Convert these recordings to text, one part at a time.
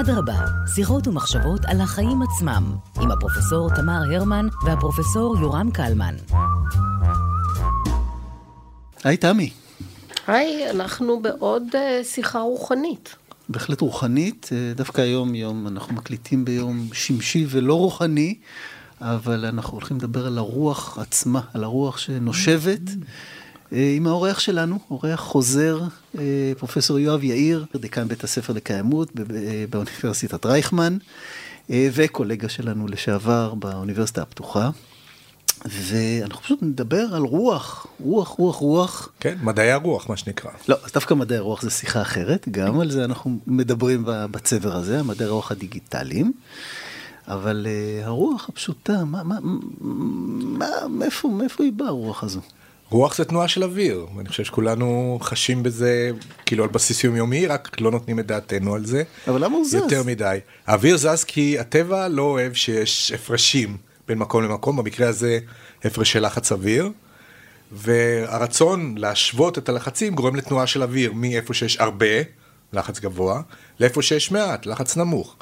אדרבה, שיחות ומחשבות על החיים עצמם, עם הפרופסור תמר הרמן והפרופסור יורם קלמן. היי תמי. היי, אנחנו בעוד uh, שיחה רוחנית. בהחלט רוחנית, אה, דווקא היום יום, אנחנו מקליטים ביום שמשי ולא רוחני, אבל אנחנו הולכים לדבר על הרוח עצמה, על הרוח שנושבת. אה, עם האורח שלנו, אורח חוזר, פרופסור יואב יאיר, דיקן בית הספר לקיימות באוניברסיטת רייכמן, וקולגה שלנו לשעבר באוניברסיטה הפתוחה. ואנחנו פשוט נדבר על רוח, רוח, רוח, רוח. כן, מדעי הרוח, מה שנקרא. לא, אז דווקא מדעי הרוח זה שיחה אחרת, גם על זה אנחנו מדברים בצבר הזה, מדעי הרוח הדיגיטליים. אבל uh, הרוח הפשוטה, מה, מה, מה, מאיפה, מאיפה היא באה הרוח הזו? רוח זה תנועה של אוויר, ואני חושב שכולנו חשים בזה כאילו על בסיס יומיומי, רק לא נותנים את דעתנו על זה. אבל למה הוא זז? יותר מדי. האוויר זז כי הטבע לא אוהב שיש הפרשים. בין מקום למקום, במקרה הזה הפרשי לחץ אוויר, והרצון להשוות את הלחצים גורם לתנועה של אוויר מאיפה שיש הרבה, לחץ גבוה, לאיפה שיש מעט, לחץ נמוך.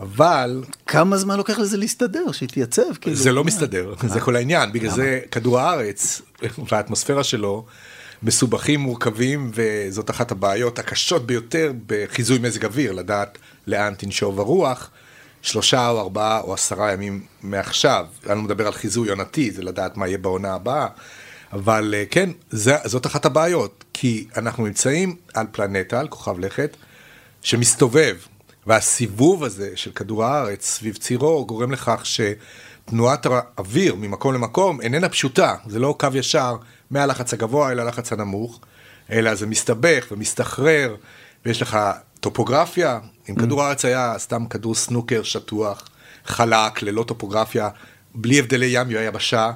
אבל... כמה זמן לוקח לזה להסתדר, שיתייצב? כאילו, זה לא מסתדר, זה כל העניין, בגלל זה כדור הארץ והאטמוספירה שלו מסובכים, מורכבים, וזאת אחת הבעיות הקשות ביותר בחיזוי מזג אוויר, לדעת לאן תנשוב הרוח. שלושה או ארבעה או עשרה ימים מעכשיו. אני לא מדבר על חיזוי עונתי, זה לדעת מה יהיה בעונה הבאה. אבל אה, כן, זה, זאת אחת הבעיות, כי אנחנו נמצאים על פלנטה, על כוכב לכת, שמסתובב, והסיבוב הזה של כדור הארץ סביב צירו גורם לכך שתנועת האוויר ממקום למקום איננה פשוטה, זה לא קו ישר מהלחץ הגבוה אל הלחץ הנמוך, אלא זה מסתבך ומסתחרר, ויש לך טופוגרפיה, אם mm. כדור הארץ היה סתם כדור סנוקר שטוח, חלק, ללא טופוגרפיה, בלי הבדלי ים ויבשה,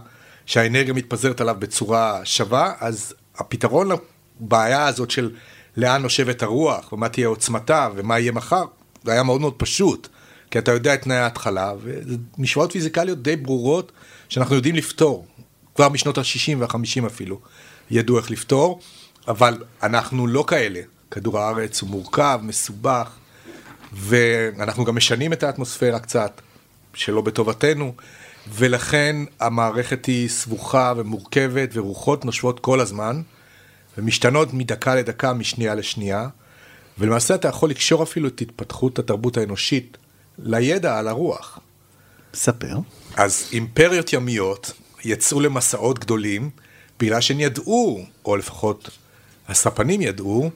שהאנרגיה מתפזרת עליו בצורה שווה, אז הפתרון לבעיה הזאת של לאן נושבת הרוח, ומה תהיה עוצמתה, ומה יהיה מחר, זה היה מאוד מאוד פשוט, כי אתה יודע את תנאי ההתחלה, ומשוואות פיזיקליות די ברורות שאנחנו יודעים לפתור, כבר משנות ה-60 וה-50 אפילו, ידעו איך לפתור, אבל אנחנו לא כאלה. כדור הארץ הוא מורכב, מסובך, ואנחנו גם משנים את האטמוספירה קצת, שלא בטובתנו, ולכן המערכת היא סבוכה ומורכבת, ורוחות נושבות כל הזמן, ומשתנות מדקה לדקה, משנייה לשנייה, ולמעשה אתה יכול לקשור אפילו את התפתחות התרבות האנושית לידע על הרוח. ספר. אז אימפריות ימיות יצאו למסעות גדולים, בגלל שהן ידעו, או לפחות הספנים ידעו,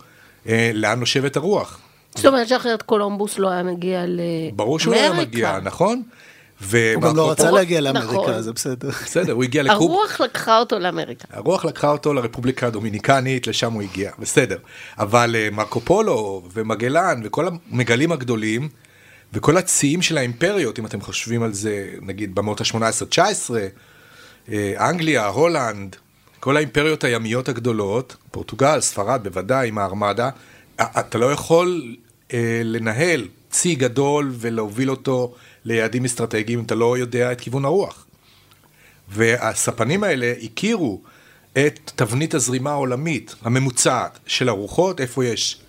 אה, לאן נושבת הרוח. זאת אומרת שאחרת קולומבוס לא היה מגיע לאמריקה. ברור שהוא לא היה מגיע, נכון? הוא גם לא רצה להגיע לאמריקה, נכון. זה בסדר. בסדר, הוא הגיע לקוב. הרוח לקחה אותו לאמריקה. הרוח לקחה אותו לרפובליקה הדומיניקנית, לשם הוא הגיע, בסדר. אבל אה, מרקו פולו ומגלן וכל המגלים הגדולים, וכל הציים של האימפריות, אם אתם חושבים על זה, נגיד במאות ה-18-19, אה, אנגליה, הולנד, כל האימפריות הימיות הגדולות, פורטוגל, ספרד בוודאי, עם הארמדה, אתה לא יכול אה, לנהל צי גדול ולהוביל אותו ליעדים אסטרטגיים אם אתה לא יודע את כיוון הרוח. והספנים האלה הכירו את תבנית הזרימה העולמית הממוצעת של הרוחות, איפה יש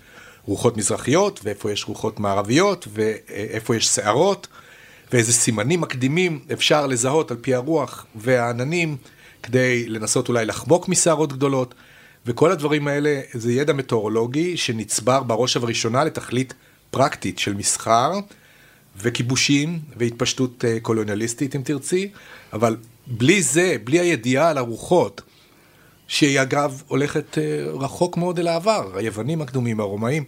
רוחות מזרחיות ואיפה יש רוחות מערביות ואיפה יש שערות ואיזה סימנים מקדימים אפשר לזהות על פי הרוח והעננים כדי לנסות אולי לחמוק מסערות גדולות, וכל הדברים האלה זה ידע מטאורולוגי שנצבר בראש ובראשונה לתכלית פרקטית של מסחר וכיבושים והתפשטות אה, קולוניאליסטית אם תרצי, אבל בלי זה, בלי הידיעה על הרוחות, שהיא אגב הולכת אה, רחוק מאוד אל העבר, היוונים הקדומים, הרומאים,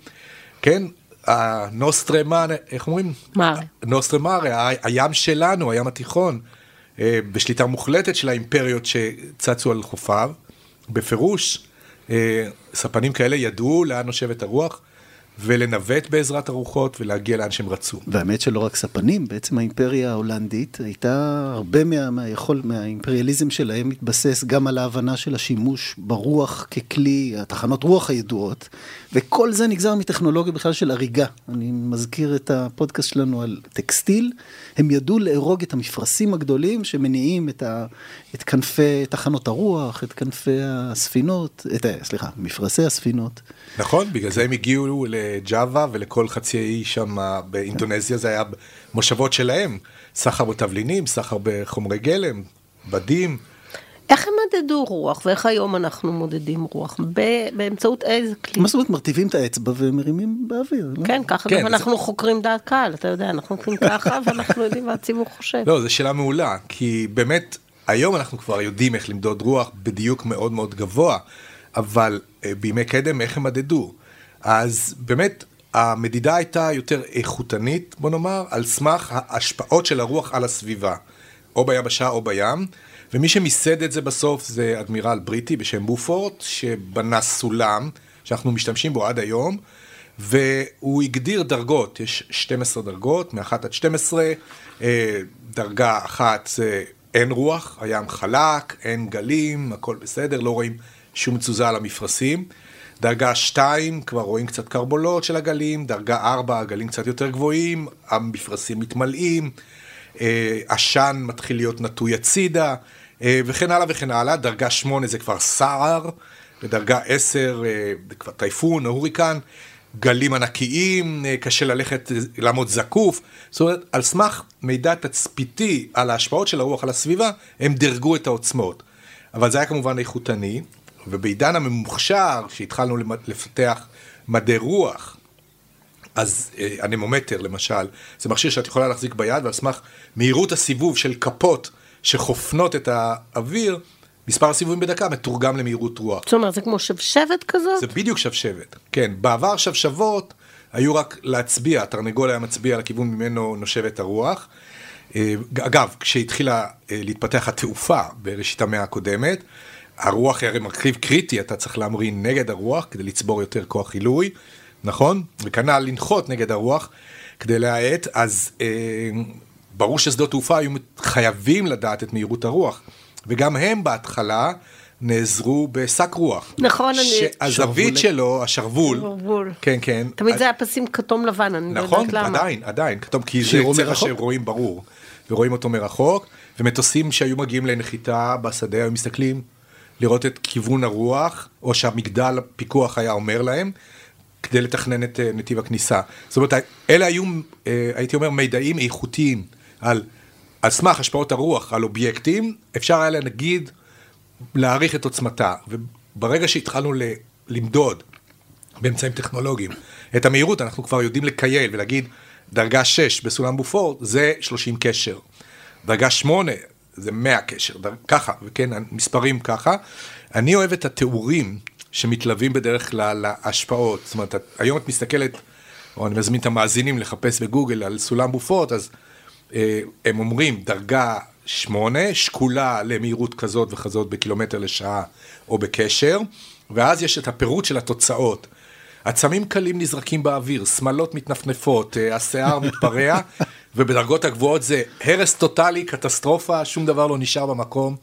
כן, הנוסטרמארה, איך אומרים? מארה. נוסטרמארה, הים שלנו, הים התיכון. אה, בשליטה מוחלטת של האימפריות שצצו על חופיו, בפירוש, ספנים כאלה ידעו לאן נושבת הרוח. ולנווט בעזרת הרוחות ולהגיע לאן שהם רצו. והאמת שלא רק ספנים, בעצם האימפריה ההולנדית הייתה, הרבה מה, מהיכול, מהאימפריאליזם שלהם מתבסס גם על ההבנה של השימוש ברוח ככלי, התחנות רוח הידועות, וכל זה נגזר מטכנולוגיה בכלל של הריגה. אני מזכיר את הפודקאסט שלנו על טקסטיל, הם ידעו לארוג את המפרשים הגדולים שמניעים את, ה, את כנפי תחנות הרוח, את כנפי הספינות, את, סליחה, מפרשי הספינות. נכון, בגלל זה הם הגיעו ל... לג'אווה ולכל חצי האי שם באינדונזיה, זה היה מושבות שלהם. סחר בתבלינים, סחר בחומרי גלם, בדים. איך הם מדדו רוח, ואיך היום אנחנו מודדים רוח? באמצעות איזה כלי? מה זאת אומרת, מרטיבים את האצבע ומרימים באוויר, לא? כן, ככה כן, גם זה... אנחנו חוקרים דעת קהל, אתה יודע, אנחנו עושים ככה, ואנחנו יודעים מה הציבור חושב. לא, זו שאלה מעולה, כי באמת, היום אנחנו כבר יודעים איך למדוד רוח בדיוק מאוד מאוד גבוה, אבל אה, בימי קדם, איך הם מדדו? אז באמת, המדידה הייתה יותר איכותנית, בוא נאמר, על סמך ההשפעות של הרוח על הסביבה, או ביבשה או בים. ומי שמיסד את זה בסוף זה אדמירל בריטי בשם בופורט, שבנה סולם, שאנחנו משתמשים בו עד היום, והוא הגדיר דרגות, יש 12 דרגות, מ-1 עד 12, אה, דרגה אחת זה אין רוח, הים חלק, אין גלים, הכל בסדר, לא רואים שום תזוזה על המפרשים. דרגה 2, כבר רואים קצת קרבולות של הגלים, דרגה 4, הגלים קצת יותר גבוהים, המפרשים מתמלאים, אה, עשן מתחיל להיות נטוי הצידה, אה, וכן הלאה וכן הלאה. דרגה 8 זה כבר סער, ודרגה 10 אה, זה כבר טייפון, הוריקן, גלים ענקיים, אה, קשה ללכת, לעמוד זקוף. זאת אומרת, על סמך מידע תצפיתי על ההשפעות של הרוח על הסביבה, הם דירגו את העוצמות. אבל זה היה כמובן איכותני, ובעידן הממוכשר, כשהתחלנו לפתח מדעי רוח, אז אנמומטר למשל, זה מכשיר שאת יכולה להחזיק ביד, ועל סמך מהירות הסיבוב של כפות שחופנות את האוויר, מספר הסיבובים בדקה מתורגם למהירות רוח. זאת אומרת, זה כמו שבשבת כזאת? זה בדיוק שבשבת, כן. בעבר שבשבות היו רק להצביע, התרנגול היה מצביע לכיוון ממנו נושבת הרוח. אה, אגב, כשהתחילה אה, להתפתח התעופה בראשית המאה הקודמת, הרוח היא הרי מרכיב קריטי, אתה צריך להמרין נגד הרוח כדי לצבור יותר כוח עילוי, נכון? וכנ"ל לנחות נגד הרוח כדי להאט, אז אה, ברור ששדות תעופה היו חייבים לדעת את מהירות הרוח, וגם הם בהתחלה נעזרו בשק רוח. נכון, אני... שהזווית שלו, השרוול, שרוול. כן, כן. תמיד זה היה פסים כתום לבן, אני נכון, לא יודעת למה. נכון, עדיין, עדיין, כתום, כי זה צבע שרואים ברור, ורואים אותו מרחוק, ומטוסים שהיו מגיעים לנחיתה בשדה היו מסתכלים לראות את כיוון הרוח, או שהמגדל הפיקוח היה אומר להם, כדי לתכנן את אה, נתיב הכניסה. זאת אומרת, אלה היו, אה, הייתי אומר, מידעים איכותיים. על, על סמך השפעות הרוח על אובייקטים, אפשר היה להגיד, להעריך את עוצמתה. וברגע שהתחלנו ל, למדוד באמצעים טכנולוגיים את המהירות, אנחנו כבר יודעים לקייל ולהגיד, דרגה 6 בסולם בופור זה 30 קשר. דרגה 8 זה 100 קשר, דר... ככה, וכן, מספרים ככה. אני אוהב את התיאורים שמתלווים בדרך כלל להשפעות. זאת אומרת, היום את מסתכלת, או אני מזמין את המאזינים לחפש בגוגל על סולם בופורט, אז אה, הם אומרים דרגה שמונה, שקולה למהירות כזאת וכזאת בקילומטר לשעה או בקשר, ואז יש את הפירוט של התוצאות. עצמים קלים נזרקים באוויר, שמלות מתנפנפות, אה, השיער מתפרע, ובדרגות הגבוהות זה הרס טוטאלי, קטסטרופה, שום דבר לא נשאר במקום.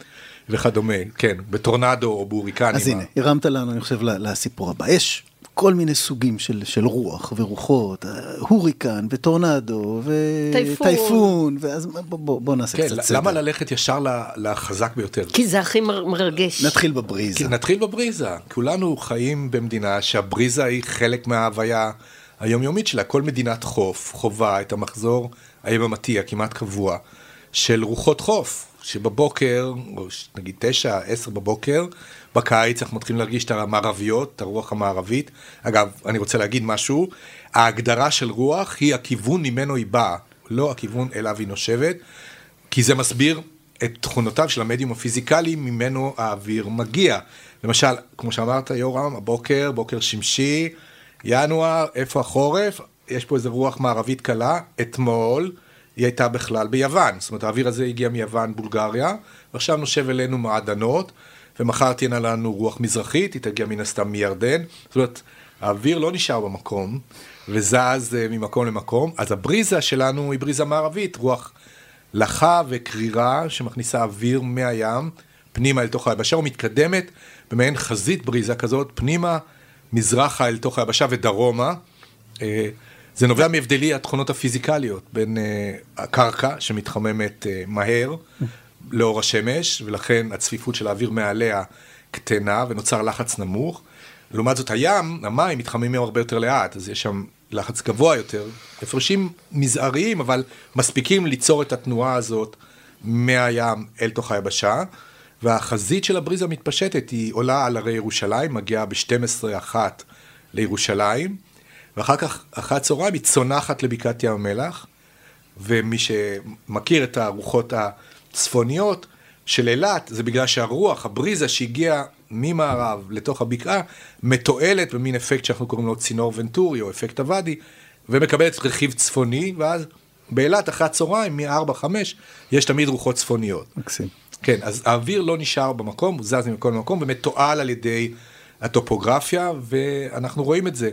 וכדומה, כן, בטורנדו או בהוריקנים. אז הנה, הרמת לנו, אני חושב, לסיפור הבא. יש כל מיני סוגים של, של רוח ורוחות, הוריקן וטורנדו וטייפון, ואז בוא, בוא, בוא נעשה כן, קצת סדר. למה ללכת ישר לחזק ביותר? כי זה הכי מרגש. נתחיל בבריזה. כי נתחיל בבריזה. כולנו חיים במדינה שהבריזה היא חלק מההוויה היומיומית שלה. כל מדינת חוף חווה את המחזור היממתי הכמעט קבוע של רוחות חוף. שבבוקר, או נגיד תשע, עשר בבוקר, בקיץ אנחנו מתחילים להרגיש את המערביות, את הרוח המערבית. אגב, אני רוצה להגיד משהו, ההגדרה של רוח היא הכיוון ממנו היא באה, לא הכיוון אליו היא נושבת, כי זה מסביר את תכונותיו של המדיום הפיזיקלי ממנו האוויר מגיע. למשל, כמו שאמרת יורם, הבוקר, בוקר שמשי, ינואר, איפה החורף? יש פה איזה רוח מערבית קלה, אתמול. היא הייתה בכלל ביוון. זאת אומרת, האוויר הזה הגיע מיוון, בולגריה, ועכשיו נושב אלינו מעדנות, ומחר תהיינה לנו רוח מזרחית, היא תגיע מן הסתם מירדן. זאת אומרת, האוויר לא נשאר במקום, וזז אה, ממקום למקום, אז הבריזה שלנו היא בריזה מערבית, רוח לחה וקרירה שמכניסה אוויר מהים פנימה אל תוך היבשה, ומתקדמת במעין חזית בריזה כזאת, פנימה, מזרחה אל תוך היבשה ודרומה. אה, זה נובע מהבדלי התכונות הפיזיקליות בין uh, הקרקע שמתחממת uh, מהר לאור השמש, ולכן הצפיפות של האוויר מעליה קטנה ונוצר לחץ נמוך, לעומת זאת הים, המים מתחממים הרבה יותר לאט, אז יש שם לחץ גבוה יותר, הפרשים מזעריים, אבל מספיקים ליצור את התנועה הזאת מהים אל תוך היבשה, והחזית של הבריזה מתפשטת, היא עולה על הרי ירושלים, מגיעה ב-12-1 לירושלים, ואחר כך, אחרי הצהריים, היא צונחת לבקעת ים המלח, ומי שמכיר את הרוחות הצפוניות של אילת, זה בגלל שהרוח, הבריזה שהגיעה ממערב לתוך הבקעה, מתועלת במין אפקט שאנחנו קוראים לו צינור ונטורי או אפקט הוואדי, ומקבלת רכיב צפוני, ואז באילת אחרי הצהריים, מ-4-5, יש תמיד רוחות צפוניות. מקסים. כן, אז האוויר לא נשאר במקום, הוא זז ממקום למקום, ומתועל על ידי הטופוגרפיה, ואנחנו רואים את זה.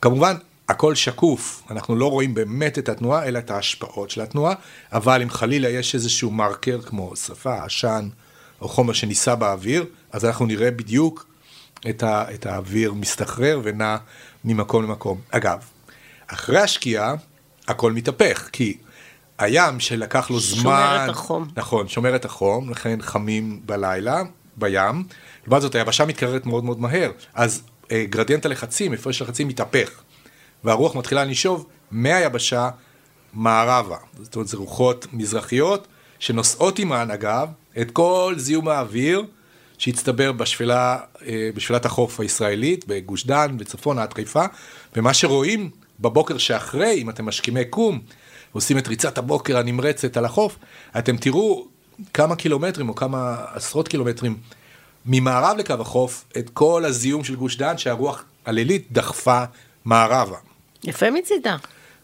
כמובן, הכל שקוף, אנחנו לא רואים באמת את התנועה, אלא את ההשפעות של התנועה, אבל אם חלילה יש איזשהו מרקר כמו שרפה, עשן, או חומר שנישא באוויר, אז אנחנו נראה בדיוק את, ה, את האוויר מסתחרר ונע ממקום למקום. אגב, אחרי השקיעה, הכל מתהפך, כי הים שלקח לו זמן... שומר את החום. נכון, שומר את החום, לכן חמים בלילה, בים. לעומת זאת, היבשה מתקררת מאוד מאוד מהר, אז אה, גרדיאנט הלחצים, הפרש לחצים מתהפך, והרוח מתחילה לנשוב מהיבשה מערבה. זאת אומרת, זה רוחות מזרחיות שנושאות עימן, אגב, את כל זיהום האוויר שהצטבר בשפלה, אה, בשפלת החוף הישראלית, בגוש דן, בצפון עד חיפה, ומה שרואים בבוקר שאחרי, אם אתם משכימי קום, עושים את ריצת הבוקר הנמרצת על החוף, אתם תראו כמה קילומטרים או כמה עשרות קילומטרים ממערב לקו החוף, את כל הזיהום של גוש דן שהרוח הלילית דחפה מערבה. יפה מצידה.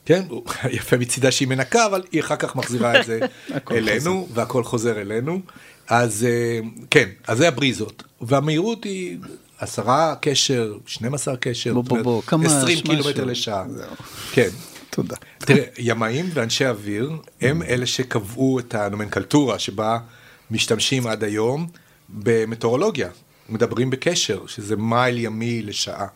כן, יפה מצידה שהיא מנקה, אבל היא אחר כך מחזירה את זה אלינו, והכל חוזר אלינו. אז אה, כן, אז זה הבריזות. והמהירות היא עשרה קשר, 12 קשר, בוא, בוא, בוא, כמה... 20 משהו. קילומטר לשעה. כן. תודה. תראה, ימאים ואנשי אוויר הם אלה שקבעו את הנומנקלטורה שבה משתמשים עד היום במטאורולוגיה. מדברים בקשר, שזה מייל ימי לשעה.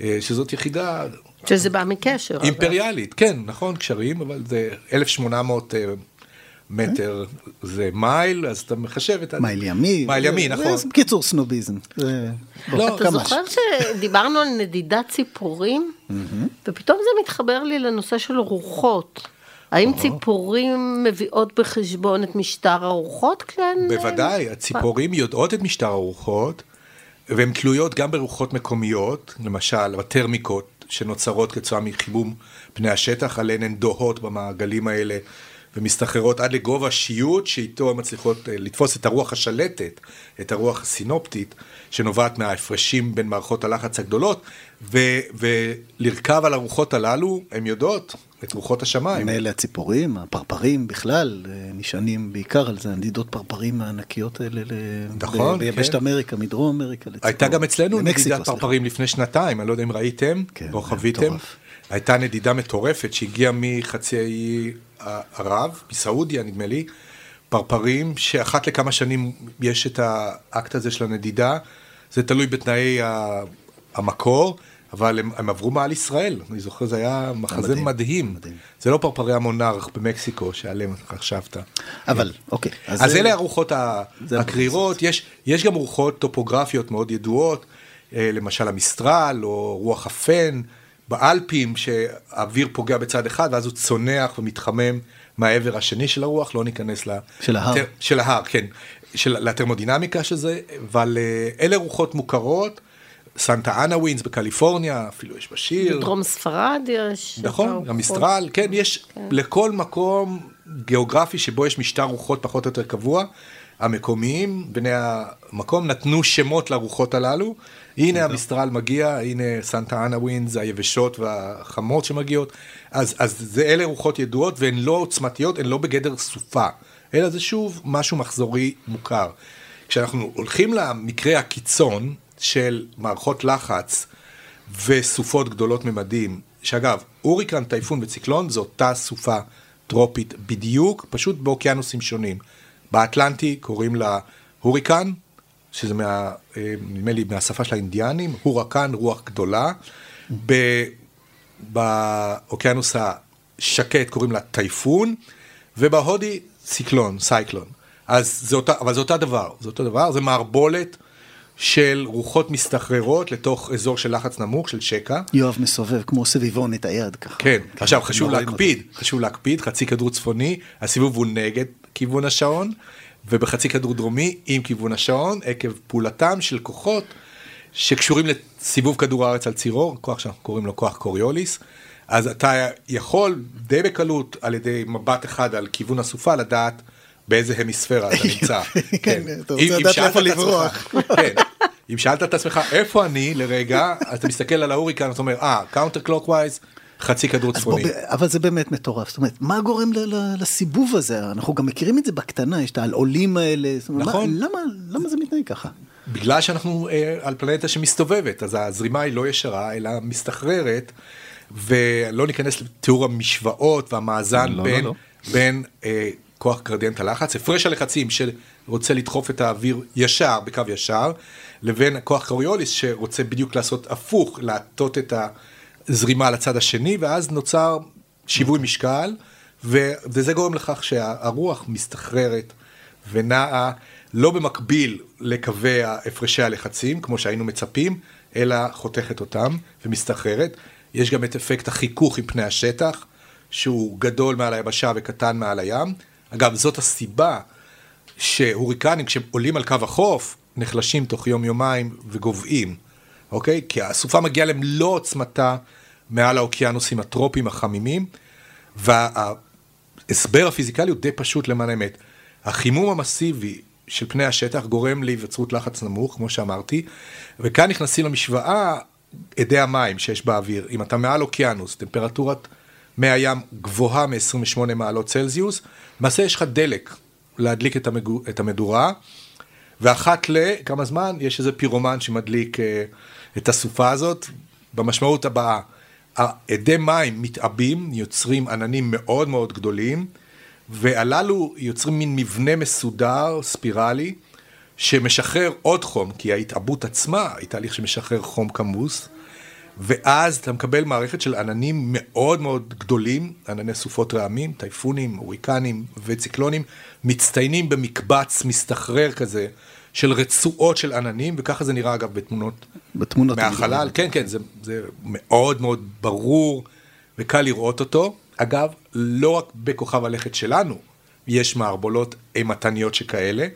אה, שזאת יחידה שזה בא מקשר. אבל. אימפריאלית, כן, נכון, קשרים, אבל זה 1,800 אה, מטר זה מייל, אז אתה מחשב את ה... מייל ימי. מייל ימי, זה- נכון. זה בקיצור סנוביזם. זה- לא, אתה זוכר שדיברנו על נדידת ציפורים, ופתאום זה מתחבר לי לנושא של רוחות. האם ציפורים מביאות בחשבון את משטר הרוחות כשהן... בוודאי, הציפורים יודעות את משטר הרוחות, והן תלויות גם ברוחות מקומיות, למשל הטרמיקות שנוצרות כתוצאה מחימום פני השטח, עליהן הן דוהות במעגלים האלה ומסתחררות עד לגובה שיוט, שאיתו הן מצליחות אה, לתפוס את הרוח השלטת, את הרוח הסינופטית, שנובעת מההפרשים בין מערכות הלחץ הגדולות, ו- ולרכב על הרוחות הללו, הן יודעות את רוחות השמיים. אלה הציפורים, הפרפרים בכלל, אה, נשענים בעיקר על זה, הנדידות פרפרים הענקיות האלה נכון, ביבשת כן. אמריקה, מדרום אמריקה. לציפור. הייתה גם אצלנו נדידת. פרפרים לפני שנתיים, אני לא יודע אם ראיתם כן, או חוויתם. הייתה נדידה מטורפת שהגיעה מחצי האי ערב, מסעודיה נדמה לי, פרפרים שאחת לכמה שנים יש את האקט הזה של הנדידה, זה תלוי בתנאי המקור, אבל הם, הם עברו מעל ישראל, אני זוכר, זה היה מחזה מדהים, מדהים. מדהים. זה לא פרפרי המונרך במקסיקו שעליהם חשבת. אבל, אוקיי. אז זה- אלה הרוחות הקרירות, יש, יש גם רוחות טופוגרפיות מאוד ידועות, אה, למשל המסטרל או רוח הפן באלפים, שהאוויר פוגע בצד אחד ואז הוא צונח ומתחמם מהעבר השני של הרוח, לא ניכנס ל... של ההר. לטר- של ההר, כן, של, לטרמודינמיקה של זה, אבל אה, אלה רוחות מוכרות, סנטה אנה ווינס בקליפורניה, אפילו יש בשיר. בדרום ספרד יש... נכון, הרוחות. המסטרל, כן, יש לכל מקום גיאוגרפי שבו יש משטר רוחות פחות או יותר קבוע, המקומיים, בני המקום, נתנו שמות לרוחות הללו. הנה המסטרל מגיע, הנה סנטה אנה ווינס, היבשות והחמות שמגיעות. אז, אז זה אלה רוחות ידועות והן לא עוצמתיות, הן לא בגדר סופה, אלא זה שוב משהו מחזורי מוכר. כשאנחנו הולכים למקרה הקיצון של מערכות לחץ וסופות גדולות ממדים, שאגב, הוריקן, טייפון וציקלון זו אותה סופה טרופית בדיוק, פשוט באוקיינוסים שונים. באטלנטי קוראים לה הוריקן, שזה מה, אה, נדמה לי מהשפה של האינדיאנים, הורקן, רוח גדולה. ב- באוקיינוס השקט קוראים לה טייפון, ובהודי ציקלון, סייקלון. אז זה אותה, אבל זה אותה דבר, זה אותו דבר, זה מערבולת של רוחות מסתחררות לתוך אזור של לחץ נמוך, של שקע. יואב מסובב כמו סביבון את היד ככה. כן, עכשיו חשוב להקפיד, חשוב להקפיד, חצי כדור צפוני, הסיבוב הוא נגד כיוון השעון, ובחצי כדור דרומי עם כיוון השעון, עקב פעולתם של כוחות שקשורים לסיבוב כדור הארץ על צירו, כוח שאנחנו קוראים לו כוח קוריוליס. אז אתה יכול די בקלות על ידי מבט אחד על כיוון הסופה לדעת באיזה המיספירה אתה נמצא. כן, אתה רוצה לדעת עצמך- לברוח. כן, אם שאלת את עצמך איפה אני לרגע, אז אתה מסתכל על ההוריקן, אתה אומר, אה, counter clockwise, חצי כדור בוא, צפוני. ב- אבל זה באמת מטורף, זאת אומרת, מה גורם ל- ל- לסיבוב הזה? אנחנו גם מכירים את זה בקטנה, יש את העולים האלה, אומרת, נכון. מה- למה, למה זה מתנהג ככה? בגלל שאנחנו אה, על פלנטה שמסתובבת, אז הזרימה היא לא ישרה, אלא מסתחררת, ולא ניכנס לתיאור המשוואות והמאזן לא, לא, בין, לא. בין אה, כוח גרדיאנט הלחץ, הפרש הלחצים שרוצה לדחוף את האוויר ישר, בקו ישר, לבין כוח קוריוליס שרוצה בדיוק לעשות הפוך, להטות את הזרימה לצד השני, ואז נוצר שיווי משקל, ו, וזה גורם לכך שהרוח מסתחררת ונעה לא במקביל לקווי הפרשי הלחצים, כמו שהיינו מצפים, אלא חותכת אותם ומסתחררת. יש גם את אפקט החיכוך עם פני השטח, שהוא גדול מעל היבשה וקטן מעל הים. אגב, זאת הסיבה שהוריקנים, כשהם עולים על קו החוף, נחלשים תוך יום-יומיים וגוועים, אוקיי? כי הסופה מגיעה למלוא עוצמתה מעל האוקיינוסים הטרופיים החמימים, וההסבר הפיזיקלי הוא די פשוט למען האמת. החימום המסיבי של פני השטח גורם להיווצרות לחץ נמוך, כמו שאמרתי, וכאן נכנסים למשוואה אדי המים שיש באוויר. אם אתה מעל אוקיינוס, טמפרטורת מי הים גבוהה מ-28 מעלות צלזיוס, למעשה יש לך דלק להדליק את, המגו, את המדורה, ואחת לכמה זמן יש איזה פירומן שמדליק אה, את הסופה הזאת, במשמעות הבאה, אדי מים מתעבים, יוצרים עננים מאוד מאוד גדולים, והללו יוצרים מין מבנה מסודר, ספירלי, שמשחרר עוד חום, כי ההתעבות עצמה היא תהליך שמשחרר חום כמוס, ואז אתה מקבל מערכת של עננים מאוד מאוד גדולים, ענני סופות רעמים, טייפונים, הוריקנים וציקלונים, מצטיינים במקבץ מסתחרר כזה של רצועות של עננים, וככה זה נראה אגב בתמונות בתמונות. מהחלל, כן, כן, זה, זה מאוד מאוד ברור וקל לראות אותו. אגב, לא רק בכוכב הלכת שלנו יש מערבולות אימתניות שכאלה,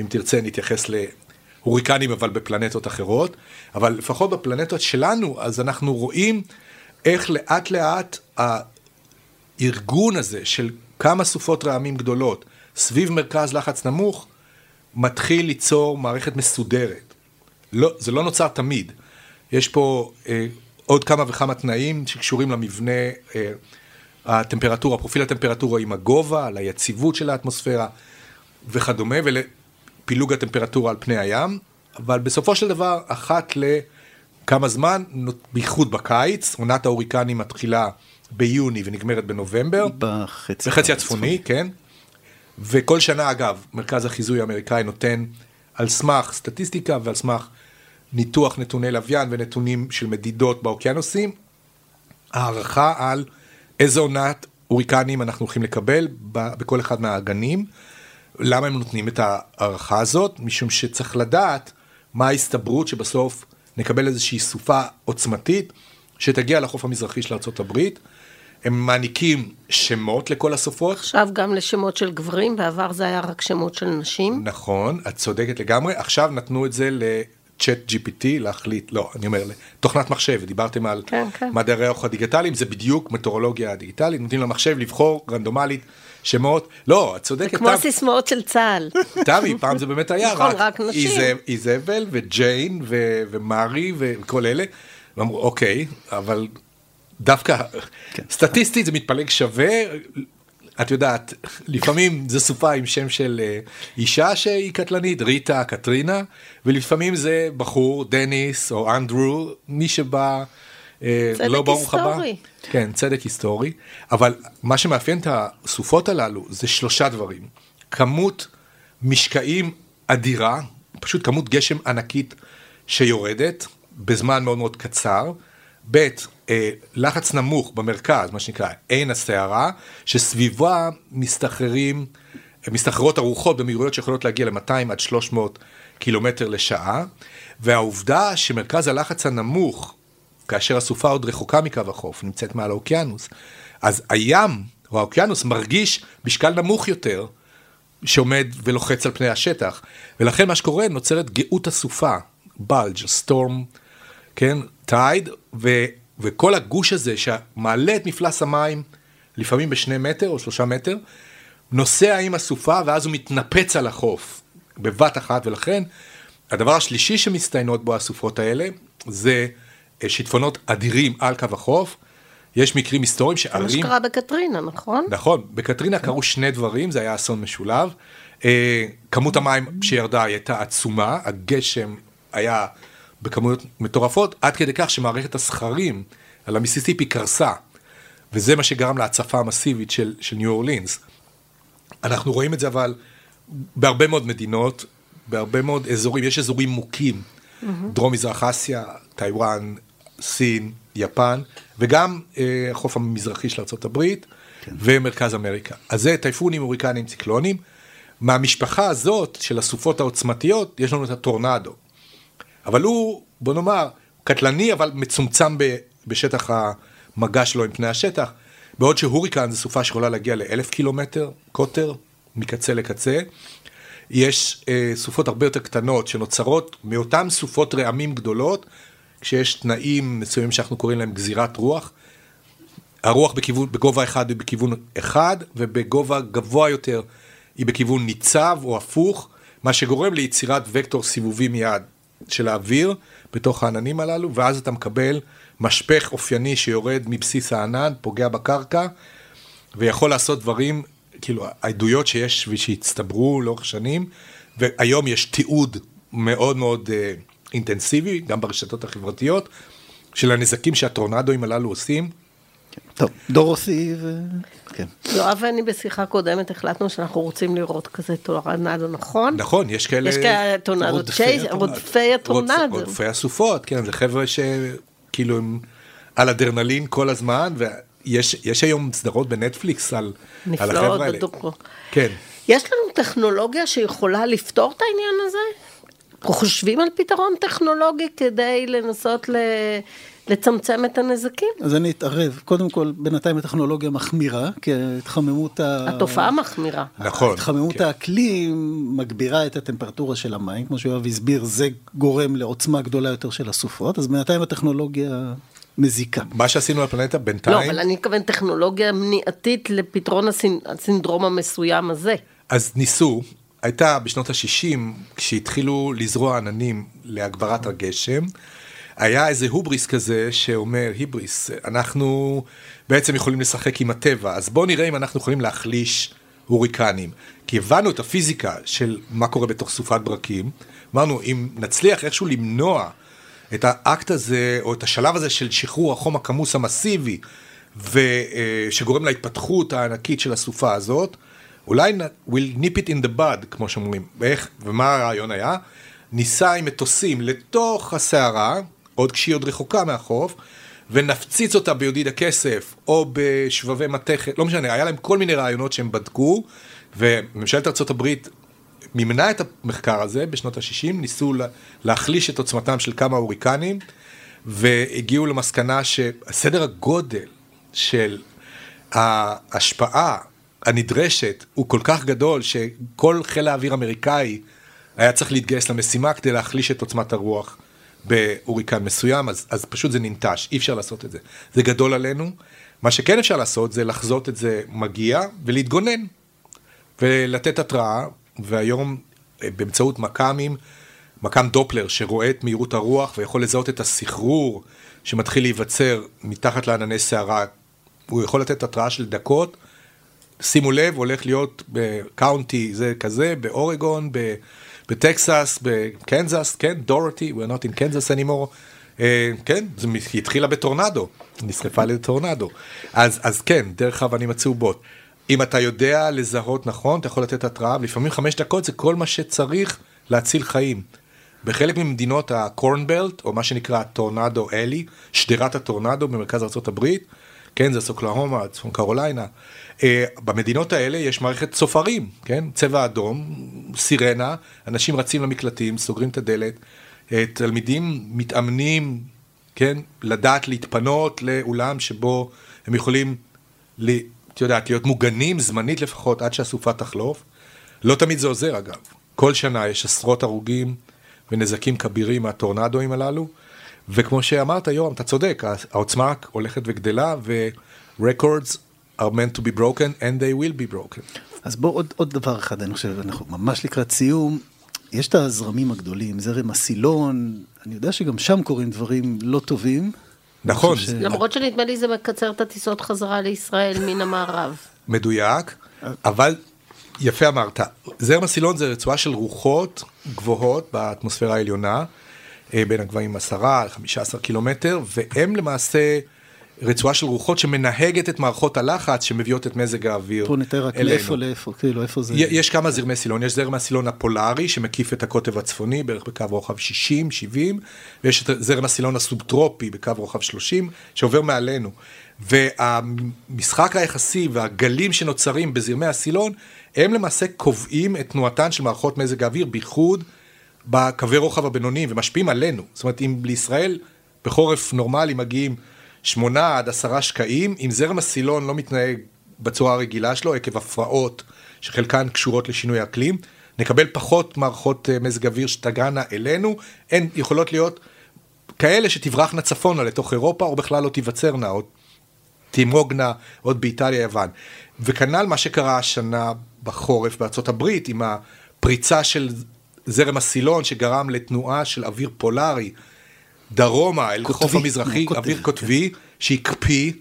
אם תרצה נתייחס להוריקנים אבל בפלנטות אחרות, אבל לפחות בפלנטות שלנו, אז אנחנו רואים איך לאט לאט הארגון הזה של כמה סופות רעמים גדולות סביב מרכז לחץ נמוך, מתחיל ליצור מערכת מסודרת. לא, זה לא נוצר תמיד. יש פה אה, עוד כמה וכמה תנאים שקשורים למבנה, אה, הטמפרטורה, פרופיל הטמפרטורה עם הגובה, ליציבות של האטמוספירה וכדומה, ולפילוג הטמפרטורה על פני הים, אבל בסופו של דבר, אחת לכמה זמן, בייחוד בקיץ, עונת ההוריקנים מתחילה ביוני ונגמרת בנובמבר. בחצי, בחצי הצפוני, כן. וכל שנה, אגב, מרכז החיזוי האמריקאי נותן על סמך סטטיסטיקה ועל סמך ניתוח נתוני לוויין ונתונים של מדידות באוקיינוסים, הערכה על איזה עונת הוריקנים אנחנו הולכים לקבל בכל אחד מהאגנים. למה הם נותנים את ההערכה הזאת? משום שצריך לדעת מה ההסתברות שבסוף נקבל איזושהי סופה עוצמתית שתגיע לחוף המזרחי של ארה"ב. הם מעניקים שמות לכל הסופות. עכשיו גם לשמות של גברים, בעבר זה היה רק שמות של נשים. נכון, את צודקת לגמרי. עכשיו נתנו את זה לצ'אט GPT להחליט, לא, אני אומר, לתוכנת מחשב, דיברתם על כן, כן. מדעי הרוח הדיגיטליים, זה בדיוק מטאורולוגיה דיגיטלית, נותנים למחשב לבחור רנדומלית שמות, לא, את צודקת, כמו תם- הסיסמאות של צה"ל. תמי, פעם זה באמת היה נכון, רק. איז- איזבל וג'יין ומרי וכל אלה, ואמרו, אוקיי, אבל דווקא, כן. סטטיסטית זה מתפלג שווה, את יודעת, לפעמים זה סופה עם שם של אה, אישה שהיא קטלנית, ריטה, קטרינה, ולפעמים זה בחור, דניס או אנדרו, מי שבא, אה, צדק לא ברוך הבא. היסטורי. כן, צדק היסטורי, אבל מה שמאפיין את הסופות הללו זה שלושה דברים. כמות משקעים אדירה, פשוט כמות גשם ענקית שיורדת בזמן מאוד מאוד קצר. ב', אה, לחץ נמוך במרכז, מה שנקרא עין הסערה, שסביבה מסתחררים מסתחררות הרוחות במהירויות שיכולות להגיע ל-200 עד 300 קילומטר לשעה, והעובדה שמרכז הלחץ הנמוך, כאשר הסופה עוד רחוקה מקו החוף, נמצאת מעל האוקיינוס, אז הים או האוקיינוס מרגיש משקל נמוך יותר, שעומד ולוחץ על פני השטח, ולכן מה שקורה, נוצרת גאות הסופה, בלג', storm, כן, tide, ו, וכל הגוש הזה שמעלה את מפלס המים, לפעמים בשני מטר או שלושה מטר, נוסע עם הסופה ואז הוא מתנפץ על החוף בבת אחת, ולכן הדבר השלישי שמסתיינות בו הסופות האלה, זה אה, שיטפונות אדירים על קו החוף. יש מקרים היסטוריים שערים... זה מה שקרה בקטרינה, נכון? נכון, בקטרינה קרו שני דברים, זה היה אסון משולב. אה, כמות המים שירדה הייתה עצומה, הגשם היה בכמויות מטורפות, עד כדי כך שמערכת הסכרים על המיסיסיפי קרסה, וזה מה שגרם להצפה המסיבית של, של ניו אורלינס. אנחנו רואים את זה אבל בהרבה מאוד מדינות, בהרבה מאוד אזורים, יש אזורים מוכים, mm-hmm. דרום מזרח אסיה, טיוואן, סין, יפן, וגם אה, החוף המזרחי של ארה"ב כן. ומרכז אמריקה. אז זה טייפונים, הוריקנים, ציקלונים. מהמשפחה הזאת של הסופות העוצמתיות, יש לנו את הטורנדו. אבל הוא, בוא נאמר, קטלני, אבל מצומצם ב, בשטח המגע שלו עם פני השטח. בעוד שהוריקן זו סופה שיכולה להגיע לאלף קילומטר, קוטר, מקצה לקצה. יש אה, סופות הרבה יותר קטנות שנוצרות מאותן סופות רעמים גדולות, כשיש תנאים מסוימים שאנחנו קוראים להם גזירת רוח. הרוח בכיוון, בגובה אחד היא בכיוון אחד, ובגובה גבוה יותר היא בכיוון ניצב או הפוך, מה שגורם ליצירת וקטור סיבובי מיד של האוויר בתוך העננים הללו, ואז אתה מקבל משפך אופייני שיורד מבסיס הענן, פוגע בקרקע, ויכול לעשות דברים, כאילו העדויות שיש ושהצטברו לאורך שנים, והיום יש תיעוד מאוד מאוד uh, אינטנסיבי, גם ברשתות החברתיות, של הנזקים שהטורנדואים הללו עושים. טוב, דורוסי ו... כן. יואב ואני בשיחה קודמת החלטנו שאנחנו רוצים לראות כזה טורנדו, נכון? נכון, יש כאלה... יש כאלה טורנדו רודפי הטורנדו. רודפי הסופות, כן, זה חבר'ה שכאילו הם על אדרנלין כל הזמן, ויש היום סדרות בנטפליקס על, על החבר'ה האלה. נפלאות, כן. יש לנו טכנולוגיה שיכולה לפתור את העניין הזה? אנחנו חושבים על פתרון טכנולוגי כדי לנסות ל... לצמצם את הנזקים. אז אני אתערב. קודם כל, בינתיים הטכנולוגיה מחמירה, כי התחממות ה... התופעה מחמירה. נכון. התחממות כן. האקלים מגבירה את הטמפרטורה של המים, כמו שיואב הסביר, זה גורם לעוצמה גדולה יותר של הסופות, אז בינתיים הטכנולוגיה... מזיקה. מה שעשינו בפלנטה בינתיים... לא, אבל אני מתכוון טכנולוגיה מניעתית לפתרון הסינדרום המסוים הזה. אז ניסו, הייתה בשנות ה-60, כשהתחילו לזרוע עננים להגברת הגשם, היה איזה הובריס כזה שאומר, היבריס, אנחנו בעצם יכולים לשחק עם הטבע, אז בואו נראה אם אנחנו יכולים להחליש הוריקנים. כי הבנו את הפיזיקה של מה קורה בתוך סופת ברקים, אמרנו, אם נצליח איכשהו למנוע את האקט הזה, או את השלב הזה של שחרור החום הכמוס המסיבי, ושגורם להתפתחות הענקית של הסופה הזאת, אולי we'll nip it in the bud, כמו שאומרים. ואיך, ומה הרעיון היה? ניסה עם מטוסים לתוך הסערה, עוד כשהיא עוד רחוקה מהחוף, ונפציץ אותה ביודיד הכסף, או בשבבי מתכת, לא משנה, היה להם כל מיני רעיונות שהם בדקו, וממשלת ארה"ב מימנה את המחקר הזה בשנות ה-60, ניסו להחליש את עוצמתם של כמה הוריקנים, והגיעו למסקנה שסדר הגודל של ההשפעה הנדרשת הוא כל כך גדול, שכל חיל האוויר האמריקאי היה צריך להתגייס למשימה כדי להחליש את עוצמת הרוח בהוריקן מסוים, אז, אז פשוט זה ננטש, אי אפשר לעשות את זה. זה גדול עלינו. מה שכן אפשר לעשות זה לחזות את זה מגיע ולהתגונן ולתת התראה, והיום אה, באמצעות מכ"מים, מכ"ם דופלר שרואה את מהירות הרוח ויכול לזהות את הסחרור שמתחיל להיווצר מתחת לענני סערה, הוא יכול לתת התראה של דקות. שימו לב, הולך להיות בקאונטי זה כזה, באורגון, ב... בטקסס, בקנזס, כן, דורותי, we're not in Kansas anymore, uh, כן, זה התחילה בטורנדו, נשרפה לטורנדו. אז, אז כן, דרך האבנים הצהובות. אם אתה יודע לזהות נכון, אתה יכול לתת התראה, ולפעמים חמש דקות זה כל מה שצריך להציל חיים. בחלק ממדינות הקורנבלט, או מה שנקרא טורנדו אלי, שדרת הטורנדו במרכז ארה"ב, קנזס, אוקלהומה, צפון קרוליינה. אה, במדינות האלה יש מערכת צופרים, כן? צבע אדום, סירנה, אנשים רצים למקלטים, סוגרים את הדלת, אה, תלמידים מתאמנים, כן? לדעת להתפנות לאולם שבו הם יכולים, את יודעת, להיות מוגנים זמנית לפחות עד שהסופה תחלוף. לא תמיד זה עוזר אגב. כל שנה יש עשרות הרוגים ונזקים כבירים מהטורנדואים הללו. וכמו שאמרת, יורם, אתה צודק, העוצמה הולכת וגדלה, ו-records are meant to be broken and they will be broken. אז בוא עוד, עוד דבר אחד, אני חושב, אנחנו ממש לקראת סיום. יש את הזרמים הגדולים, זרם הסילון, אני יודע שגם שם קורים דברים לא טובים. נכון. ש... למרות שנדמה לי זה מקצר את הטיסות חזרה לישראל מן המערב. מדויק, אבל יפה אמרת, זרם הסילון זה רצועה של רוחות גבוהות באטמוספירה העליונה, אה, בין הגבהים 10 ל-15 קילומטר, והם למעשה רצועה של רוחות שמנהגת את מערכות הלחץ שמביאות את מזג האוויר אלינו. בוא נתאר רק לאיפה, לאיפה, כאילו, איפה זה... יש כמה זרמי סילון, יש זרם הסילון הפולארי שמקיף את הקוטב הצפוני בערך בקו רוחב 60-70, ויש את זרם הסילון הסובטרופי בקו רוחב 30 שעובר מעלינו. והמשחק היחסי והגלים שנוצרים בזרמי הסילון, הם למעשה קובעים את תנועתן של מערכות מזג האוויר, בייחוד בקווי רוחב הבינוניים, ומשפיעים עלינו. זאת אומרת, אם לישראל בחורף נורמלי מגיעים שמונה עד עשרה שקעים, אם זרם הסילון לא מתנהג בצורה הרגילה שלו, עקב הפרעות שחלקן קשורות לשינוי אקלים, נקבל פחות מערכות אה, מזג אוויר שתגענה אלינו, הן יכולות להיות כאלה שתברחנה צפונה לתוך אירופה, או בכלל לא תיווצרנה, או תימוגנה עוד באיטליה, יוון. וכנ"ל מה שקרה השנה בחורף בארצות הברית, עם הפריצה של זרם הסילון, שגרם לתנועה של אוויר פולארי דרומה, אל חוף המזרחי, אוויר קוטבי, שהקפיא.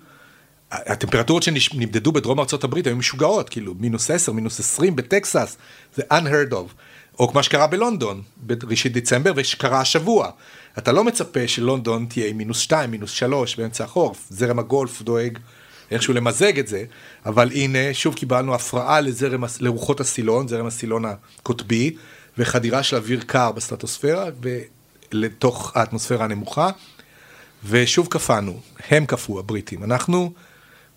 הטמפרטורות שנמדדו בדרום הברית היו משוגעות, כאילו מינוס 10, מינוס 20 בטקסס, זה unheard of. או כמו שקרה בלונדון, בראשית דצמבר, ושקרה השבוע. אתה לא מצפה שלונדון תהיה עם מינוס 2, מינוס 3 באמצע החורף, זרם הגולף דואג איכשהו למזג את זה, אבל הנה, שוב קיבלנו הפרעה לזרם, לרוחות הסילון, זרם הסילון הקוטבי, וחדירה של אוויר קר בסטטוספירה, ולתוך האטמוספירה הנמוכה, ושוב קפאנו, הם קפאו, הבריטים. אנחנו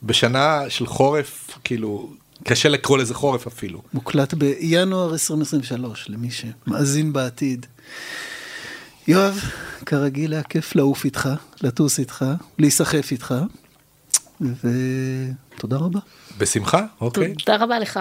בשנה של חורף, כאילו, קשה לקרוא לזה חורף אפילו. מוקלט בינואר 2023, למי שמאזין בעתיד. יואב, כרגיל היה כיף לעוף איתך, לטוס איתך, להיסחף איתך, ותודה רבה. בשמחה, אוקיי. תודה רבה לך.